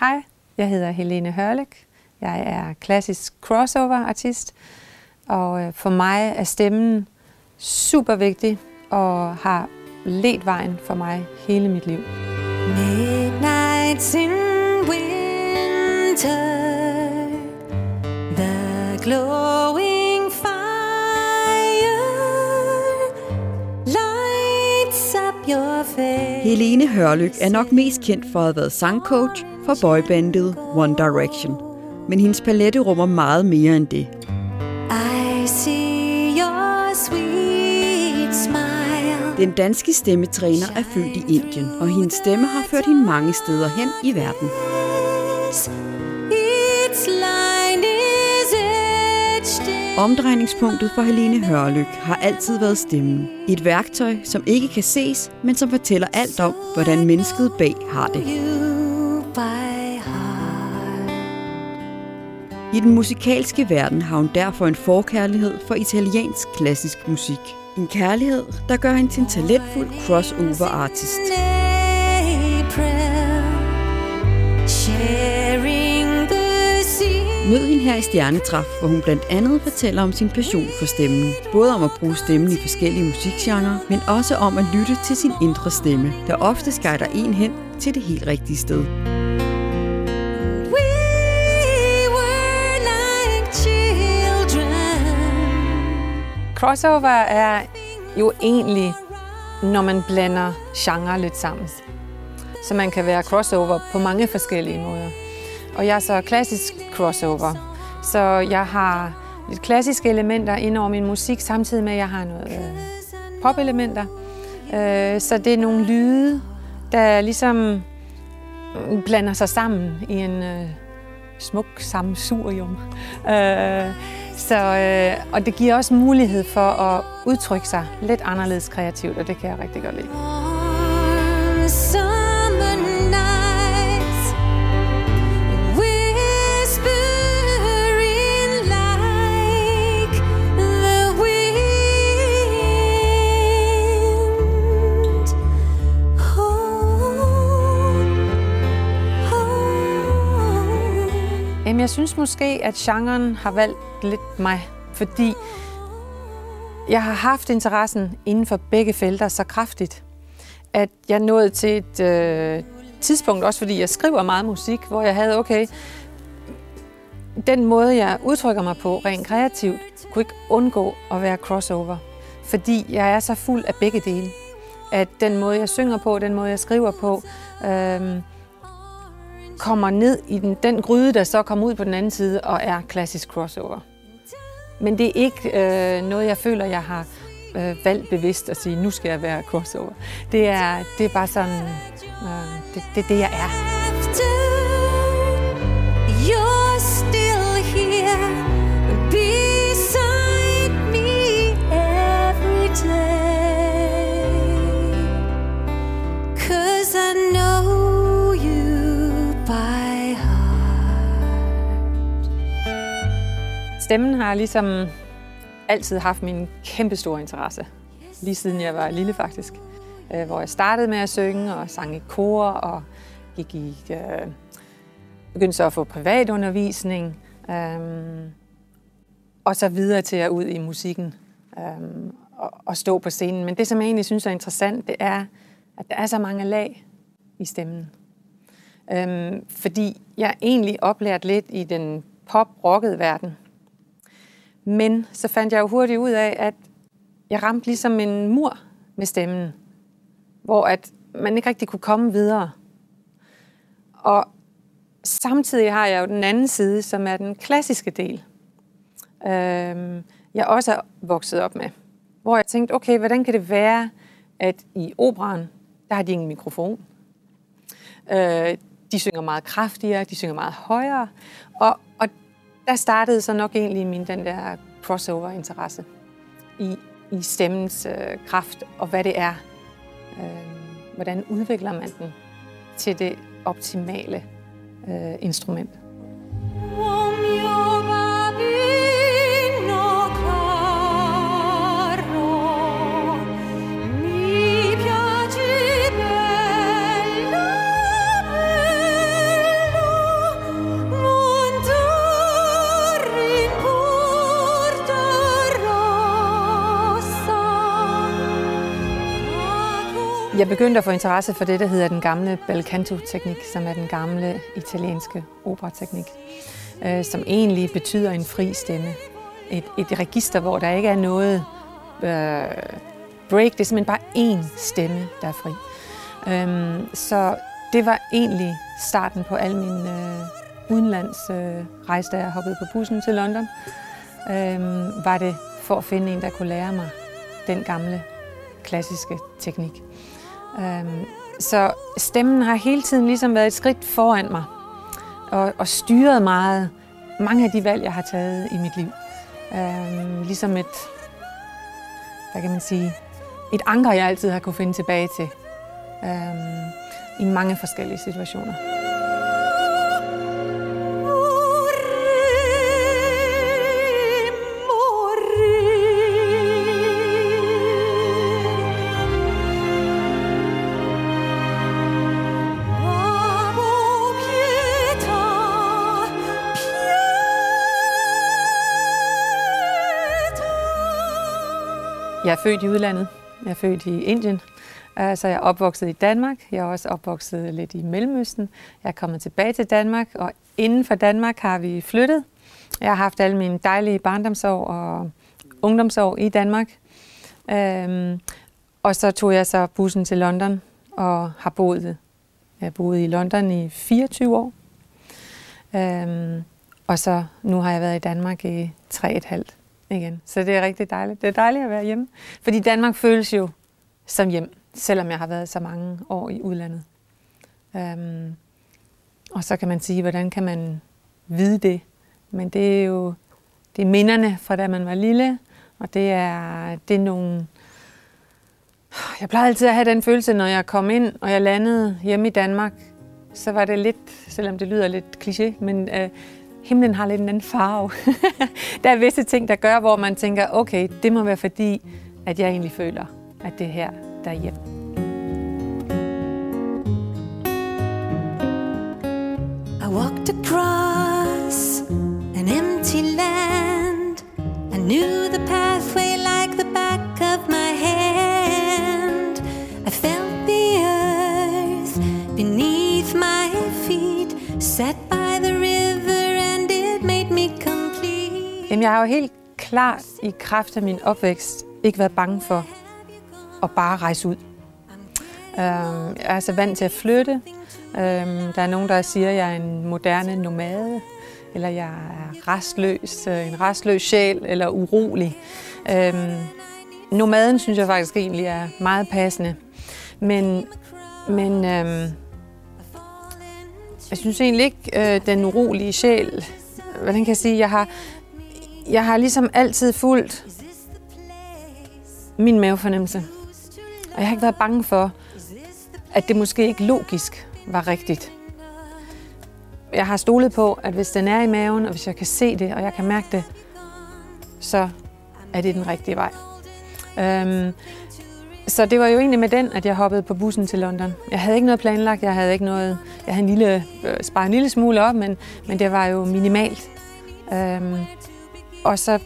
Hej, jeg hedder Helene Hørlik. Jeg er klassisk crossover-artist, og øh, for mig er stemmen super vigtig og har ledt vejen for mig hele mit liv. Midnight in Helene Hørlyk er nok mest kendt for at have været sangcoach for boybandet One Direction. Men hendes palette rummer meget mere end det. I see your sweet smile. Den danske stemmetræner er født i Indien, og hendes stemme har ført hende mange steder hen i verden. Omdrejningspunktet for Helene Hørlyk har altid været stemmen. Et værktøj, som ikke kan ses, men som fortæller alt om, hvordan mennesket bag har det. I den musikalske verden har hun derfor en forkærlighed for italiensk klassisk musik. En kærlighed, der gør hende til en talentfuld crossover-artist. Mød hende her i Stjernetræf, hvor hun blandt andet fortæller om sin passion for stemmen. Både om at bruge stemmen i forskellige musikgenre, men også om at lytte til sin indre stemme, der ofte skejder en hen til det helt rigtige sted. Crossover er jo egentlig, når man blander genre lidt sammen. Så man kan være crossover på mange forskellige måder. Og jeg er så klassisk crossover. Så jeg har lidt klassiske elementer ind over min musik, samtidig med, at jeg har noget øh, pop-elementer. Øh, så det er nogle lyde, der ligesom mm, blander sig sammen i en øh, smuk sammensurium. Øh, så, øh, og det giver også mulighed for at udtrykke sig lidt anderledes kreativt, og det kan jeg rigtig godt lide. Jamen, jeg synes måske, at genren har valgt lidt mig, fordi jeg har haft interessen inden for begge felter så kraftigt, at jeg nåede til et øh, tidspunkt, også fordi jeg skriver meget musik, hvor jeg havde, okay, den måde, jeg udtrykker mig på rent kreativt, kunne ikke undgå at være crossover. Fordi jeg er så fuld af begge dele. At den måde, jeg synger på, den måde, jeg skriver på, øh, kommer ned i den, den gryde, der så kommer ud på den anden side og er klassisk crossover. Men det er ikke øh, noget, jeg føler, jeg har øh, valgt bevidst at sige, nu skal jeg være crossover. Det er, det er bare sådan, øh, det, det er det, jeg er. Stemmen har ligesom altid haft min kæmpe store interesse. Lige siden jeg var lille faktisk. Øh, hvor jeg startede med at synge og sang i kor og gik i, øh, begyndte så at få privatundervisning. Øh, og så videre til at ud i musikken øh, og, og stå på scenen. Men det, som jeg egentlig synes er interessant, det er, at der er så mange lag i stemmen. Øhm, fordi jeg egentlig oplært lidt i den pop-rockede verden. Men så fandt jeg jo hurtigt ud af, at jeg ramte ligesom en mur med stemmen, hvor at man ikke rigtig kunne komme videre. Og samtidig har jeg jo den anden side, som er den klassiske del, øhm, jeg også er vokset op med. Hvor jeg tænkte, okay, hvordan kan det være, at i operan, der har de ingen mikrofon. Øh, de synger meget kraftigere, de synger meget højere. Og, og der startede så nok egentlig min den der crossover-interesse i, i stemmens øh, kraft og hvad det er. Øh, hvordan udvikler man den til det optimale øh, instrument. Jeg begyndte at få interesse for det, der hedder den gamle bel canto-teknik, som er den gamle italienske operateknik, øh, som egentlig betyder en fri stemme. Et, et register, hvor der ikke er noget øh, break, det er simpelthen bare én stemme, der er fri. Øhm, så det var egentlig starten på al min øh, udenlands øh, rejse, da jeg hoppede på bussen til London. Øhm, var det for at finde en, der kunne lære mig den gamle klassiske teknik. Øhm, så stemmen har hele tiden ligesom været et skridt foran mig og, og styret meget mange af de valg, jeg har taget i mit liv. Øhm, ligesom et, hvad kan man sige, et anker, jeg altid har kunne finde tilbage til øhm, i mange forskellige situationer. Jeg er født i udlandet. Jeg er født i Indien. Så jeg er opvokset i Danmark. Jeg er også opvokset lidt i Mellemøsten. Jeg er kommet tilbage til Danmark, og inden for Danmark har vi flyttet. Jeg har haft alle mine dejlige barndomsår og ungdomsår i Danmark. Øhm, og så tog jeg så bussen til London og har boet, jeg har boet i London i 24 år. Øhm, og så nu har jeg været i Danmark i 3,5 igen. Så det er rigtig dejligt. Det er dejligt at være hjemme. Fordi Danmark føles jo som hjem, selvom jeg har været så mange år i udlandet. Øhm, og så kan man sige, hvordan kan man vide det? Men det er jo det er minderne fra da man var lille, og det er, det er nogle... Jeg plejede altid at have den følelse, når jeg kom ind, og jeg landede hjemme i Danmark, så var det lidt, selvom det lyder lidt kliché, men øh, himlen har lidt en anden farve. der er visse ting, der gør, hvor man tænker, okay, det må være fordi, at jeg egentlig føler, at det er her, der er hjem. I walked across jo helt klart i kraft af min opvækst ikke været bange for at bare rejse ud. Øhm, jeg er så vant til at flytte. Øhm, der er nogen, der siger, at jeg er en moderne nomade, eller jeg er restløs, øh, en restløs sjæl, eller urolig. Øhm, nomaden synes jeg faktisk egentlig er meget passende. Men, men øhm, jeg synes egentlig ikke, øh, den urolige sjæl, hvordan kan jeg sige, jeg har, jeg har ligesom altid fulgt min mavefornemmelse. Og jeg har ikke været bange for, at det måske ikke logisk var rigtigt. Jeg har stolet på, at hvis den er i maven, og hvis jeg kan se det, og jeg kan mærke det, så er det den rigtige vej. Øhm, så det var jo egentlig med den, at jeg hoppede på bussen til London. Jeg havde ikke noget planlagt, jeg havde ikke noget, jeg havde en lille, øh, sparet en lille smule op, men, men det var jo minimalt. Øhm, og så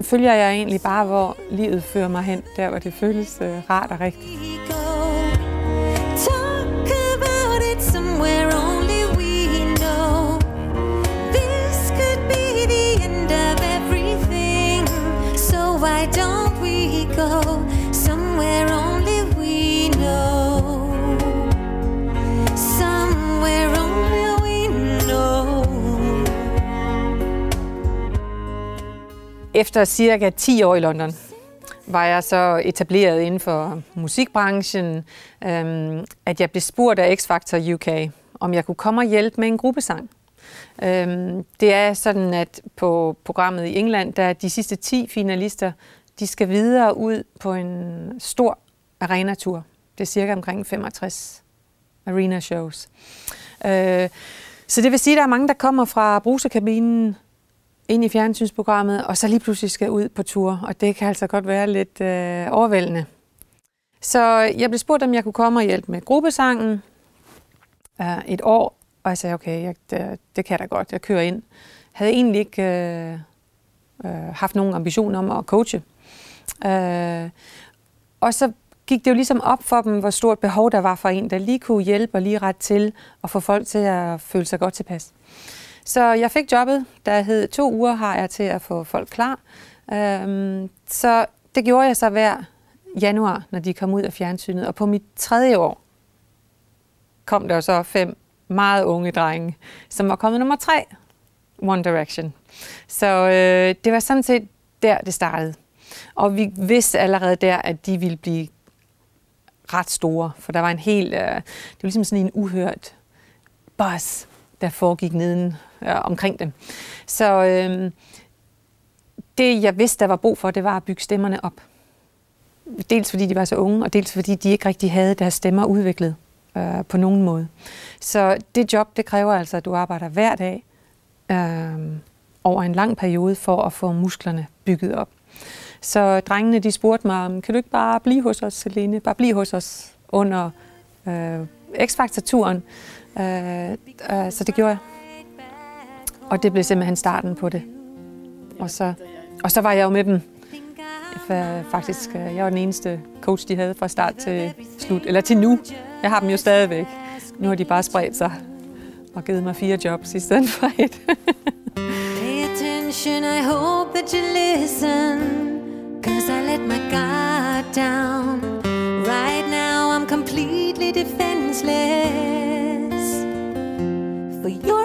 følger jeg egentlig bare, hvor livet fører mig hen, der hvor det føles øh, rart og rigtigt. Efter cirka 10 år i London, var jeg så etableret inden for musikbranchen, øhm, at jeg blev spurgt af X-Factor UK, om jeg kunne komme og hjælpe med en gruppesang. Øhm, det er sådan, at på programmet i England, der er de sidste 10 finalister, de skal videre ud på en stor arenatur. Det er cirka omkring 65 arena shows. Øh, så det vil sige, at der er mange, der kommer fra brusekabinen ind i fjernsynsprogrammet, og så lige pludselig skal ud på tur, og det kan altså godt være lidt øh, overvældende. Så jeg blev spurgt, om jeg kunne komme og hjælpe med gruppesangen øh, et år, og jeg sagde, okay, jeg, det, det kan jeg da godt, jeg kører ind. Jeg havde egentlig ikke øh, øh, haft nogen ambition om at coache. Øh, og så gik det jo ligesom op for dem, hvor stort behov der var for en, der lige kunne hjælpe og lige ret til at få folk til at føle sig godt tilpas. Så jeg fik jobbet, der hed to uger har jeg til at få folk klar. Øhm, så det gjorde jeg så hver januar, når de kom ud af fjernsynet. Og på mit tredje år kom der så fem meget unge drenge, som var kommet nummer tre, One Direction. Så øh, det var sådan set der, det startede. Og vi vidste allerede der, at de ville blive ret store, for der var en helt, øh, det var ligesom sådan en uhørt buzz, der foregik neden øh, omkring dem. Så øh, det, jeg vidste, der var brug for, det var at bygge stemmerne op. Dels fordi de var så unge, og dels fordi de ikke rigtig havde deres stemmer udviklet øh, på nogen måde. Så det job, det kræver altså, at du arbejder hver dag øh, over en lang periode for at få musklerne bygget op. Så drengene de spurgte mig, kan du ikke bare blive hos os, Selene? Bare blive hos os under øh, X-Factor-turen. Øh, øh, så det gjorde jeg. Og det blev simpelthen starten på det. Og så, og så var jeg jo med dem. Faktisk, øh, jeg var den eneste coach, de havde fra start til slut, eller til nu. Jeg har dem jo stadigvæk. Nu har de bare spredt sig og givet mig fire jobs i stedet for et. Pay attention, I hope that you listen. Cause I let my guard down. Right now I'm completely defenseless. For your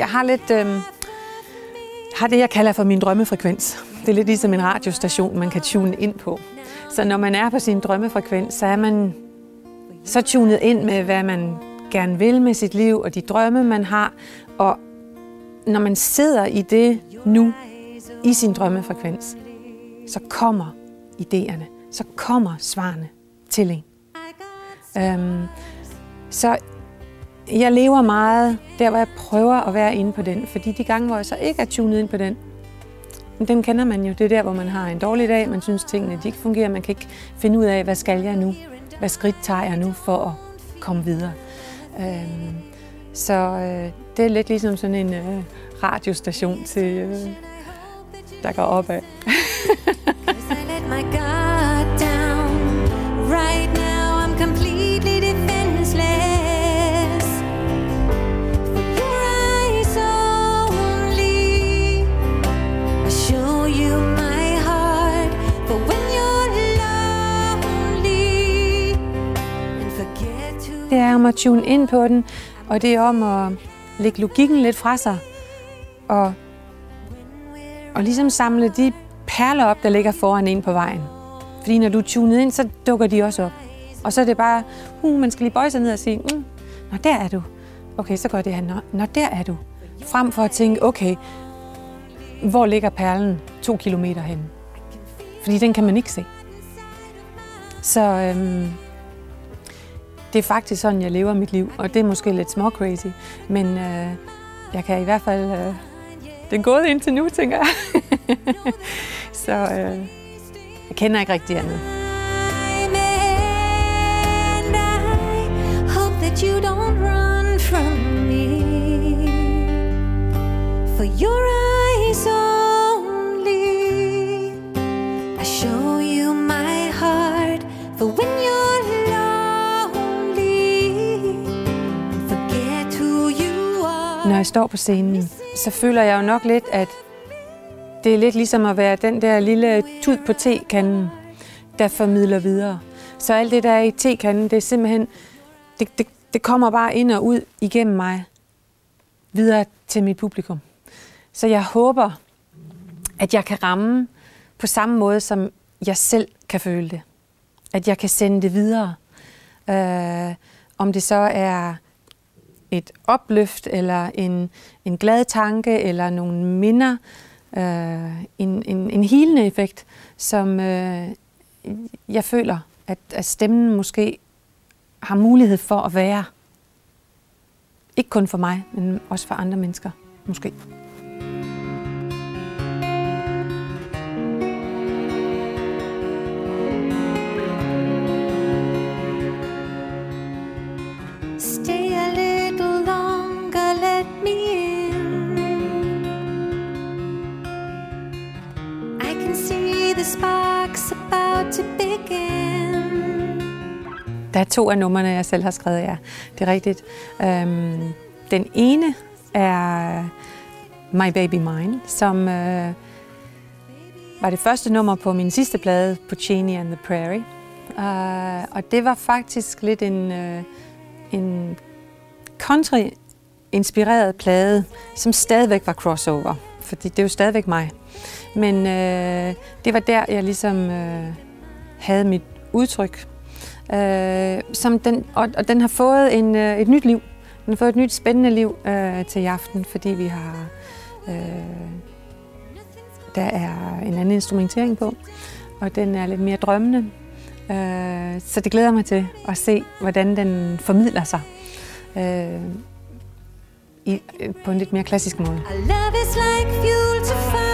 Jeg har lidt, øh, har det, jeg kalder for min drømmefrekvens. Det er lidt ligesom en radiostation, man kan tune ind på. Så når man er på sin drømmefrekvens, så er man så tunet ind med, hvad man gerne vil med sit liv, og de drømme, man har. Og når man sidder i det nu, i sin drømmefrekvens, så kommer idéerne, så kommer svarene til en. Øhm, så jeg lever meget der, hvor jeg prøver at være inde på den, fordi de gange, hvor jeg så ikke er tunet ind på den, den kender man jo. Det er der, hvor man har en dårlig dag, man synes, tingene de ikke fungerer. Man kan ikke finde ud af, hvad skal jeg nu? Hvad skridt tager jeg nu for at komme videre? Øhm, så øh, det er lidt ligesom sådan en øh, radiostation, til, øh, der går opad. tune ind på den, og det er om at lægge logikken lidt fra sig. Og, og ligesom samle de perler op, der ligger foran en på vejen. Fordi når du er tunet ind, så dukker de også op. Og så er det bare, uh, man skal lige bøje sig ned og sige, mm, nå der er du. Okay, så går det her, nå, nå der er du. Frem for at tænke, okay, hvor ligger perlen to kilometer hen? Fordi den kan man ikke se. Så øhm, det er faktisk sådan, jeg lever mit liv, og det er måske lidt små crazy, men øh, jeg kan i hvert fald... Øh, det er gået indtil nu, tænker jeg. Så øh, jeg kender ikke rigtig andet. you don't run from me For your eyes are. Jeg står på scenen, så føler jeg jo nok lidt, at det er lidt ligesom at være den der lille tud på tekanden, der formidler videre. Så alt det, der er i tekanden, det er simpelthen, det, det, det kommer bare ind og ud igennem mig, videre til mit publikum. Så jeg håber, at jeg kan ramme på samme måde, som jeg selv kan føle det. At jeg kan sende det videre. Øh, om det så er et opløft, eller en, en glad tanke, eller nogle minder, øh, en, en, en hilende effekt, som øh, jeg føler, at, at stemmen måske har mulighed for at være. Ikke kun for mig, men også for andre mennesker, måske. Er to af numrene, jeg selv har skrevet, ja. Det er rigtigt. Øhm, den ene er My Baby Mine, som øh, var det første nummer på min sidste plade, Puccini and the Prairie. Uh, og det var faktisk lidt en, uh, en country-inspireret plade, som stadigvæk var crossover, fordi det er jo stadigvæk mig. Men uh, det var der, jeg ligesom uh, havde mit udtryk øh, som den, og, og den har fået en, øh, et nyt liv. Den har fået et nyt spændende liv øh, til i aften, fordi vi har... Øh, der er en anden instrumentering på, og den er lidt mere drømmende. Øh, så det glæder mig til at se, hvordan den formidler sig øh, i, øh, på en lidt mere klassisk måde. love is like fuel to fire.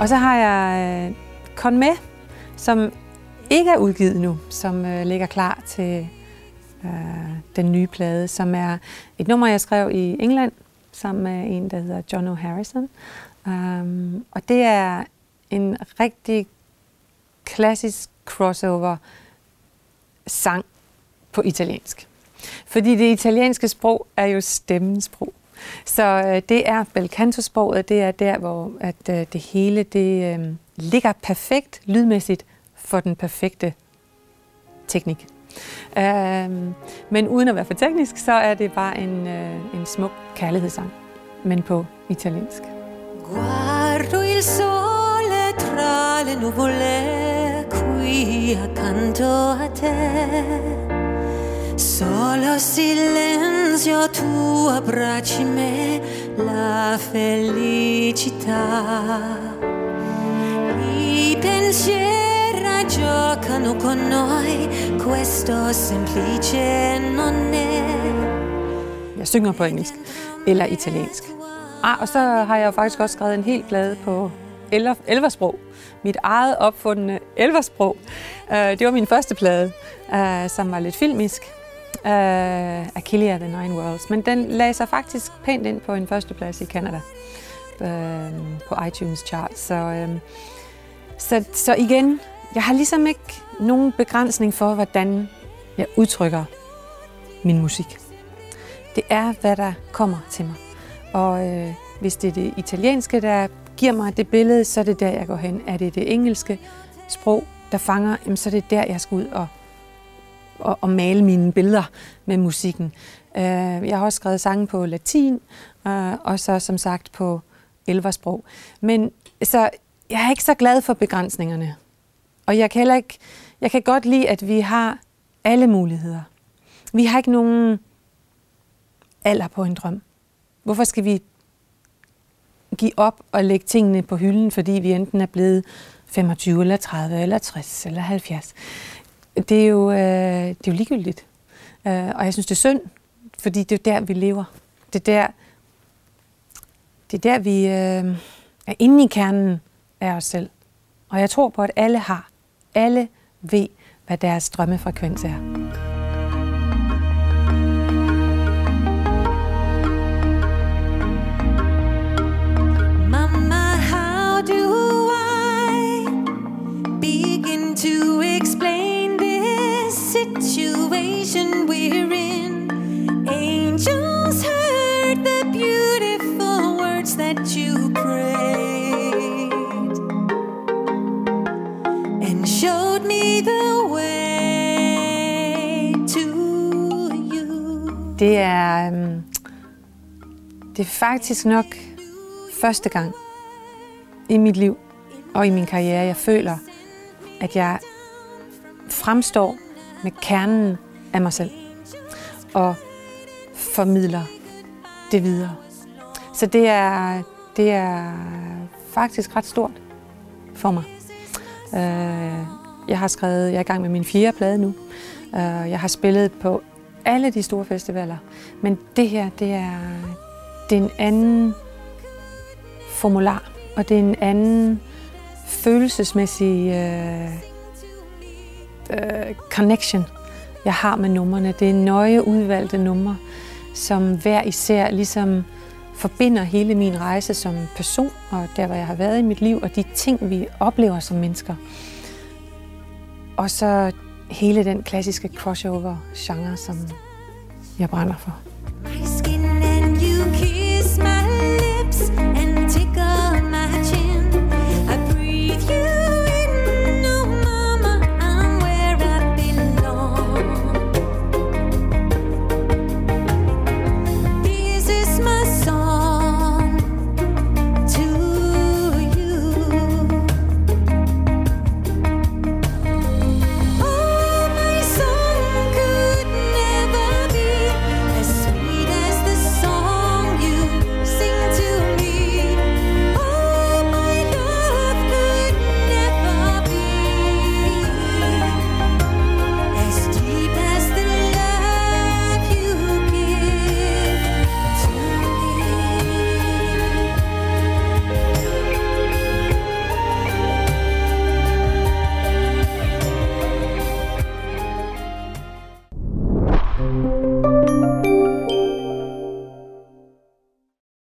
Og så har jeg øh, Con med, som ikke er udgivet nu, som øh, ligger klar til øh, den nye plade, som er et nummer, jeg skrev i England, sammen med en, der hedder John O'Harrison. Um, øhm, og det er en rigtig klassisk crossover sang på italiensk. Fordi det italienske sprog er jo stemmens sprog. Så øh, det er Belcantosproget, det er der, hvor at, øh, det hele det, øh, ligger perfekt lydmæssigt for den perfekte teknik. Øh, men uden at være for teknisk, så er det bare en, øh, en smuk kærlighedssang, men på italiensk. Guardo il sole tra le nuvole qui accanto a te. Solo silenzio, tu abbracci me la felicità. I pensieri giocano con noi, questo semplice non è. Jeg synger på engelsk eller italiensk. Ah, og så har jeg faktisk også skrevet en hel plade på elversprog. Mit eget opfundne elversprog. Øh, det var min første plade, øh, som var lidt filmisk. Øh, uh, Achilles The Nine Worlds. Men den lagde sig faktisk pænt ind på en førsteplads i Canada. Uh, på iTunes chart. Så, uh, så, så igen, jeg har ligesom ikke nogen begrænsning for, hvordan jeg udtrykker min musik. Det er, hvad der kommer til mig. Og øh, hvis det er det italienske, der giver mig det billede, så er det der, jeg går hen. Er det det engelske sprog, der fanger, jamen, så er det der, jeg skal ud og, og, og male mine billeder med musikken. Øh, jeg har også skrevet sange på latin, øh, og så som sagt på elversprog. Men så jeg er ikke så glad for begrænsningerne. Og jeg kan heller ikke, jeg kan godt lide, at vi har alle muligheder. Vi har ikke nogen alder på en drøm. Hvorfor skal vi give op og lægge tingene på hylden, fordi vi enten er blevet 25 eller 30 eller 60 eller 70? Det er jo, øh, det er jo ligegyldigt. Øh, og jeg synes, det er synd, fordi det er der, vi lever. Det er der, det er der vi øh, er inde i kernen af os selv. Og jeg tror på, at alle har. Alle ved, hvad deres drømmefrekvens er. Det er, øhm, det er faktisk nok første gang i mit liv og i min karriere, jeg føler, at jeg fremstår med kernen af mig selv og formidler det videre. Så det er, det er faktisk ret stort for mig. Øh, jeg har skrevet, jeg er i gang med min fjerde plade nu. Øh, jeg har spillet på alle de store festivaler. Men det her, det er, det er en anden formular, og det er en anden følelsesmæssig øh, øh, connection, jeg har med numrene. Det er nøje udvalgte numre, som hver især ligesom forbinder hele min rejse som person, og der, hvor jeg har været i mit liv, og de ting, vi oplever som mennesker. Og så hele den klassiske crossover-genre, som jeg brænder for.